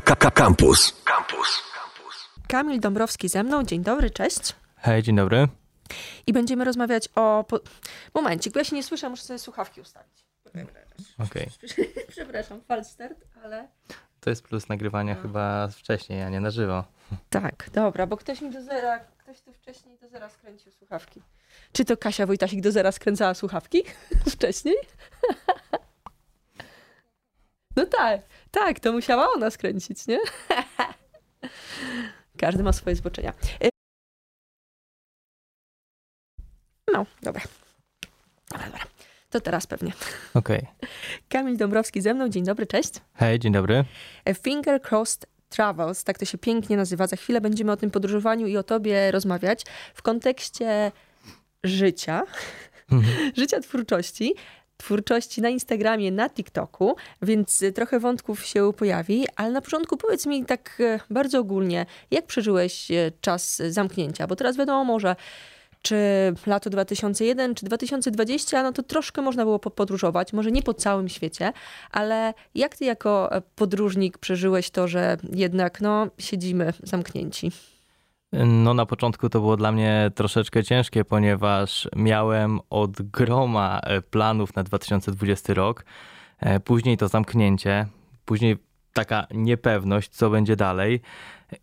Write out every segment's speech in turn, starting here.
Campus. Campus. Kamil Dąbrowski ze mną. Dzień dobry, cześć. Hej, dzień dobry. I będziemy rozmawiać o... Po... Momencik, bo ja się nie słyszę, muszę sobie słuchawki ustawić. Okej. Przepraszam, false start, ale... To jest plus nagrywania chyba wcześniej, a nie na żywo. Tak, dobra, bo ktoś mi do zera, ktoś tu wcześniej do zera skręcił słuchawki. Czy to Kasia Wojtasik do zera skręcała słuchawki wcześniej? No tak, tak, to musiała ona skręcić, nie? Każdy ma swoje zboczenia. Y- No, dobra. Dobra, dobra. To teraz pewnie. Okej. Kamil Dąbrowski ze mną. Dzień dobry, cześć. Hej, dzień dobry. Finger Crossed Travels, tak to się pięknie nazywa. Za chwilę będziemy o tym podróżowaniu i o tobie rozmawiać w kontekście życia, życia twórczości. Twórczości na Instagramie, na TikToku, więc y, trochę wątków się pojawi, ale na początku powiedz mi tak e, bardzo ogólnie, jak przeżyłeś e, czas zamknięcia? Bo teraz wiadomo, że czy lato 2001, czy 2020, no to troszkę można było podróżować, może nie po całym świecie, ale jak ty jako e, podróżnik przeżyłeś to, że jednak no, siedzimy zamknięci? No na początku to było dla mnie troszeczkę ciężkie, ponieważ miałem od groma e, planów na 2020 rok. E, Później to zamknięcie, później taka niepewność, co będzie dalej.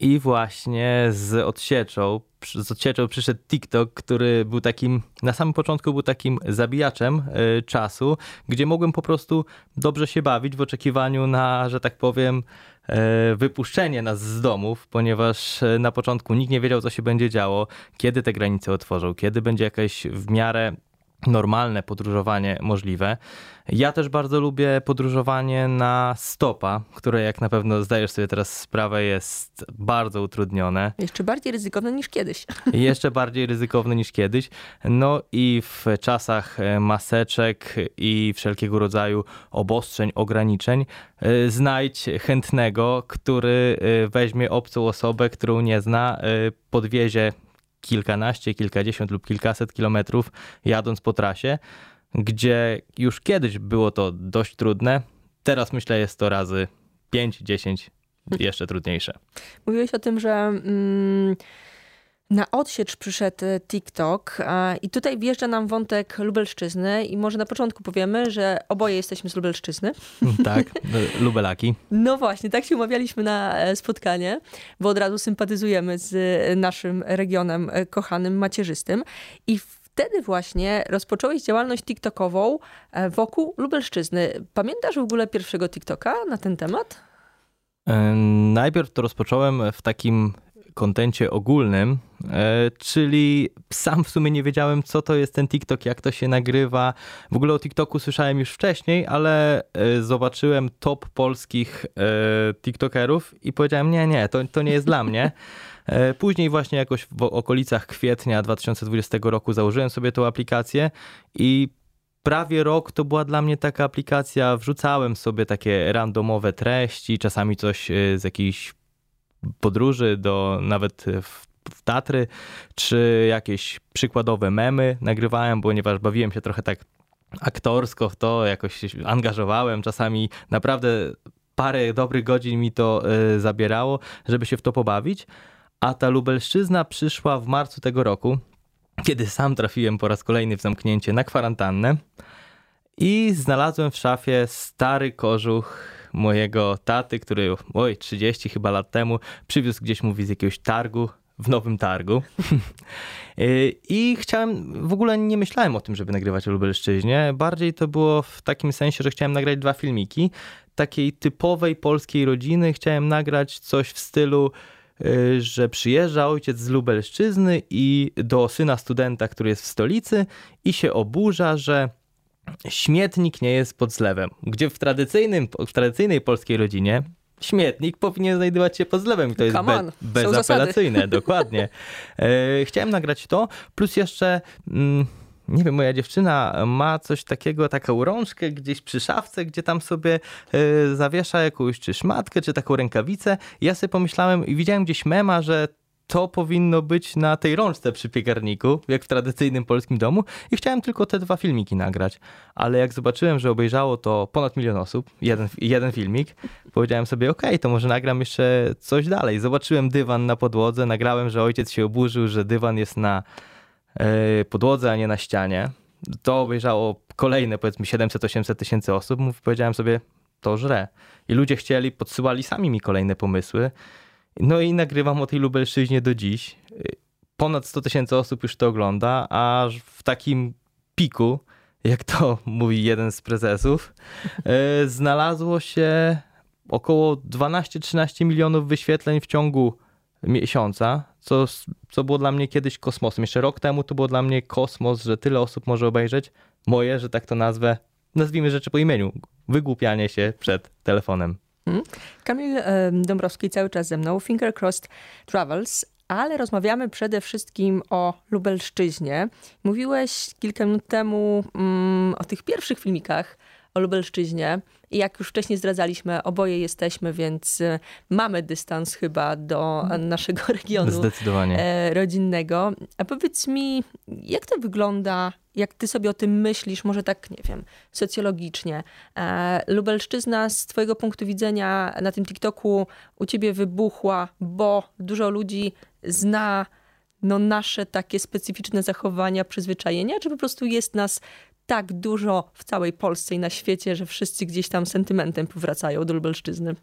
I właśnie z odsieczą, z odsieczą przyszedł TikTok, który był takim, na samym początku był takim zabijaczem y, czasu, gdzie mogłem po prostu dobrze się bawić w oczekiwaniu na, że tak powiem, e, wypuszczenie nas z domów, ponieważ e, na początku nikt nie wiedział, co się będzie działo, kiedy te granice otworzą, kiedy będzie jakieś w miarę normalne podróżowanie możliwe. Ja też bardzo lubię podróżowanie na stopa, które jak na pewno zdajesz sobie teraz sprawę jest bardzo utrudnione. Jeszcze bardziej ryzykowne niż kiedyś. Jeszcze bardziej ryzykowne niż kiedyś. No i w czasach e, maseczek i wszelkiego rodzaju obostrzeń, ograniczeń, e, znajdź chętnego, który e, weźmie obcą osobę, którą nie zna, podwiezie kilkanaście, kilkadziesiąt lub kilkaset kilometrów jadąc po trasie, gdzie już kiedyś było to dość trudne. Teraz myślę jest to razy 5, 10 jeszcze trudniejsze. Mówiłeś o tym, że mm, na odsiecz przyszedł e, TikTok i tutaj wjeżdża nam wątek Lubelszczyzny i może na początku powiemy, że oboje jesteśmy z Lubelszczyzny. Tak, lubelaki. No właśnie, tak się umawialiśmy na e, spotkanie, bo od razu sympatyzujemy z e, naszym regionem kochanym, macierzystym i wtedy właśnie rozpocząłeś działalność TikTokową wokół Lubelszczyzny. Pamiętasz w ogóle pierwszego TikToka na ten temat? Najpierw to rozpocząłem w takim kontencie ogólnym, e, czyli sam w sumie nie wiedziałem, co to jest ten TikTok, jak to się nagrywa. W ogóle o TikToku słyszałem już wcześniej, ale e, zobaczyłem top polskich e, TikTokerów i powiedziałem, nie, nie, to, to nie jest dla mnie. Później właśnie jakoś w okolicach kwietnia 2020 roku założyłem sobie tą aplikację i prawie rok to była dla mnie taka aplikacja. Wrzucałem sobie takie randomowe treści, czasami coś z jakiejś podróży do nawet w, w Tatry, czy jakieś przykładowe memy nagrywałem, ponieważ bawiłem się trochę tak aktorsko w to, jakoś się angażowałem. Czasami naprawdę parę dobrych godzin mi to e, zabierało, żeby się w to pobawić. A ta Lubelszczyzna przyszła w marcu tego roku, kiedy sam trafiłem po raz kolejny w zamknięcie na kwarantannę i znalazłem w szafie stary kożuch mojego taty, który, oj, 30 chyba lat temu, przywiózł gdzieś, mówi, z jakiegoś targu, w nowym targu. Y, I chciałem, w ogóle nie myślałem o tym, żeby nagrywać o Lubelszczyźnie. Bardziej to było w takim sensie, że chciałem nagrać dwa filmiki. Takiej typowej polskiej rodziny. Chciałem nagrać coś w stylu, y, że przyjeżdża ojciec z Lubelszczyzny i do syna studenta, który jest w stolicy i się oburza, że śmietnik nie jest pod zlewem. Gdzie w, tradycyjnym, w tradycyjnej polskiej rodzinie śmietnik powinien znajdować się pod zlewem i to jest be, bezapelacyjne, dokładnie. E, chciałem nagrać to, plus jeszcze... Mm, nie wiem, moja dziewczyna ma coś takiego, taką rączkę gdzieś przy szafce, gdzie tam sobie e, zawiesza jakąś czy szmatkę, czy taką rękawicę. Ja sobie pomyślałem i widziałem gdzieś mema, że to powinno być na tej rączce przy piekarniku, jak w tradycyjnym polskim domu i chciałem tylko te dwa filmiki nagrać. Ale jak zobaczyłem, że obejrzało to ponad milion osób, jeden, jeden filmik, powiedziałem sobie, okej, okay, to może nagram jeszcze coś dalej. Zobaczyłem dywan na podłodze, nagrałem, że ojciec się oburzył, że dywan jest na yy, podłodze, a nie na ścianie. To obejrzało kolejne powiedzmy 700-800 tysięcy osób. Powiedziałem sobie, to żre. I ludzie chcieli, podsyłali sami mi kolejne pomysły. No i nagrywam o tej Lubelszczyźnie do dziś. Ponad 100 tysięcy osób już to ogląda, a w takim piku, jak to mówi jeden z prezesów, e, znalazło się około 12-13 milionów wyświetleń w ciągu miesiąca, co, co było dla mnie kiedyś kosmosem. Jeszcze rok temu to było dla mnie kosmos, że tyle osób może obejrzeć moje, że tak to nazwę, nazwijmy rzeczy po imieniu, wygłupianie się przed telefonem. Hmm. Kamil Dąbrowski cały czas ze mną, Finger Crossed Travels, ale rozmawiamy przede wszystkim o Lubelszczyźnie. Mówiłeś kilka minut temu mm, o tych pierwszych filmikach o Lubelszczyźnie. I jak już wcześniej zdradzaliśmy, oboje jesteśmy, więc y, mamy dystans chyba do naszego regionu Zdecydowanie. E, rodzinnego. A powiedz mi, jak to wygląda, jak ty sobie o tym myślisz, może tak, nie wiem, socjologicznie. E, Lubelszczyzna z twojego punktu widzenia na tym TikToku u ciebie wybuchła, bo dużo ludzi zna no, nasze takie specyficzne zachowania, przyzwyczajenia, czy po prostu jest nas tak dużo w całej Polsce i na świecie, że wszyscy gdzieś tam sentymentem powracają do Lubelszczyzny.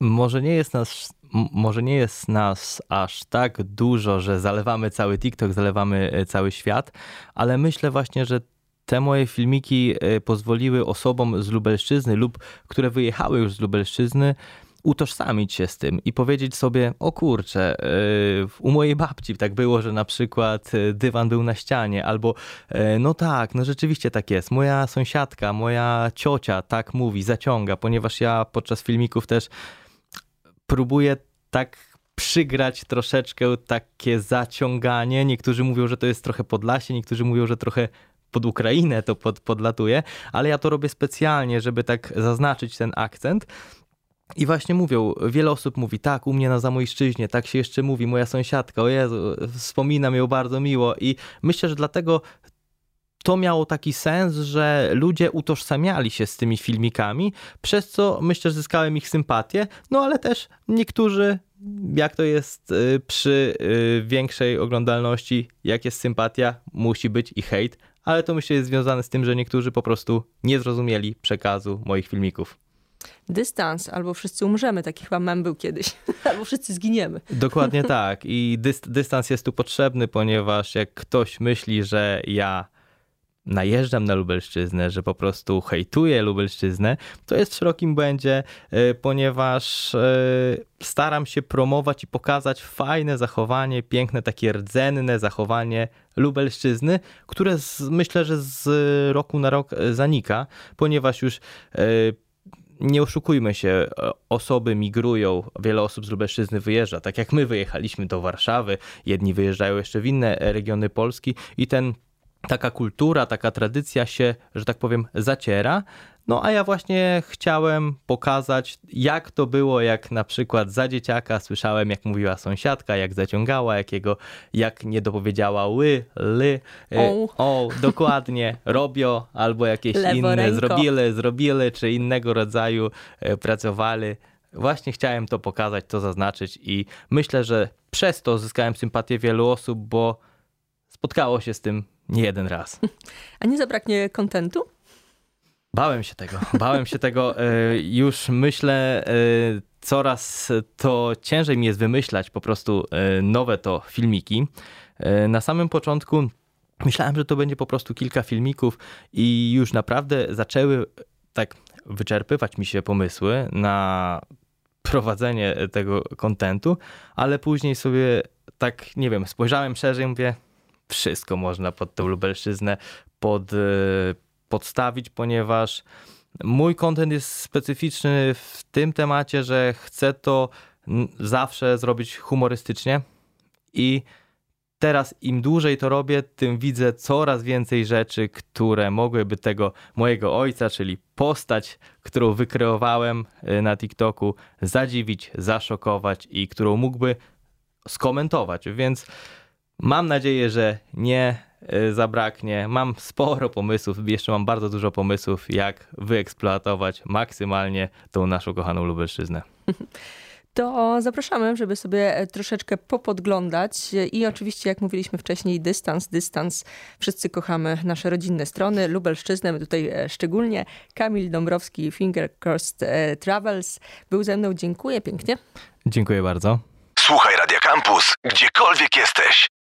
Może nie jest nas, może nie jest nas aż tak dużo, że zalewamy cały TikTok, zalewamy e, cały świat, ale myślę właśnie, że te moje filmiki e, pozwoliły osobom z Lubelszczyzny lub które wyjechały już z Lubelszczyzny utożsamić się z tym i powiedzieć sobie, o kurczę, yy, u mojej babci tak było, że na przykład yy, dywan był na ścianie, albo yy, no tak, no rzeczywiście tak jest. Moja sąsiadka, moja ciocia tak mówi, zaciąga, ponieważ ja podczas filmików też próbuję tak przygrać troszeczkę takie zaciąganie. Niektórzy mówią, że to jest trochę Podlasie, niektórzy mówią, że trochę pod Ukrainę to pod, podlatuje, ale ja to robię specjalnie, żeby tak zaznaczyć ten akcent. I właśnie mówią, wiele osób mówi, tak, u mnie na Zamojszczyźnie, tak się jeszcze mówi, moja sąsiadka, o Jezu, wspominam ją bardzo miło. I myślę, że dlatego to miało taki sens, że ludzie utożsamiali się z tymi filmikami, przez co myślę, że zyskałem ich sympatię, no ale też niektórzy, jak to jest y, przy y, większej oglądalności, jak jest sympatia, musi być i hejt, ale to myślę jest związane z tym, że niektórzy po prostu nie zrozumieli przekazu moich filmików dystans, albo wszyscy umrzemy, taki chyba mem był kiedyś, albo wszyscy zginiemy. Dokładnie tak i dystans jest tu potrzebny, ponieważ jak ktoś myśli, że ja najeżdżam na Lubelszczyznę, że po prostu hejtuję Lubelszczyznę, to jest w szerokim błędzie, e, ponieważ e, staram się promować i pokazać fajne zachowanie, piękne, takie rdzenne zachowanie Lubelszczyzny, które z, myślę, że z roku na rok e, zanika, ponieważ już nie oszukujmy się, e, osoby migrują, wiele osób z Lubelszczyzny wyjeżdża, tak jak my wyjechaliśmy do Warszawy, jedni wyjeżdżają jeszcze w inne regiony Polski i ten taka kultura, taka tradycja się, że tak powiem, zaciera. No a ja właśnie chciałem pokazać, jak to było, jak na przykład za dzieciaka słyszałem, jak mówiła sąsiadka, jak zaciągała, jakiego, jak nie dopowiedziała ły, ly, y, o, o dokładnie, robio, albo jakieś Lewo inne, ręko. zrobili, zrobili, czy innego rodzaju y, pracowali. Właśnie chciałem to pokazać, to zaznaczyć i myślę, że przez to zyskałem sympatię wielu osób, bo spotkało się z tym nie jeden raz. A nie zabraknie kontentu? Bałem się tego, bałem się tego. E, już myślę, e, coraz to ciężej mi jest wymyślać po prostu e, nowe to filmiki. Na samym początku myślałem, że to będzie po prostu kilka filmików i już naprawdę zaczęły tak wyczerpywać mi się pomysły na prowadzenie tego kontentu, ale później sobie tak, nie wiem, spojrzałem szerzej mówię, wszystko można pod tą Lubelszczyznę pod, podstawić, ponieważ mój kontent jest specyficzny w tym temacie, że chcę to zawsze zrobić humorystycznie i teraz im dłużej to robię, tym widzę coraz więcej rzeczy, które mogłyby tego mojego ojca, czyli postać, którą wykreowałem e, na TikToku, zadziwić, zaszokować i którą mógłby skomentować, więc mam nadzieję, że nie y, zabraknie. Mam sporo pomysłów, jeszcze mam bardzo dużo pomysłów, jak wyeksploatować maksymalnie tą naszą kochaną Lubelszczyznę. to zapraszamy, żeby sobie e, troszeczkę popodglądać i oczywiście, jak mówiliśmy wcześniej, dystans, dystans. Wszyscy kochamy nasze rodzinne strony, Lubelszczyznę, my tutaj e, szczególnie. Kamil Dąbrowski, Finger Crossed e, Travels był ze mną. Dziękuję pięknie. Dziękuję bardzo. Słuchaj Radio Campus, gdziekolwiek jesteś.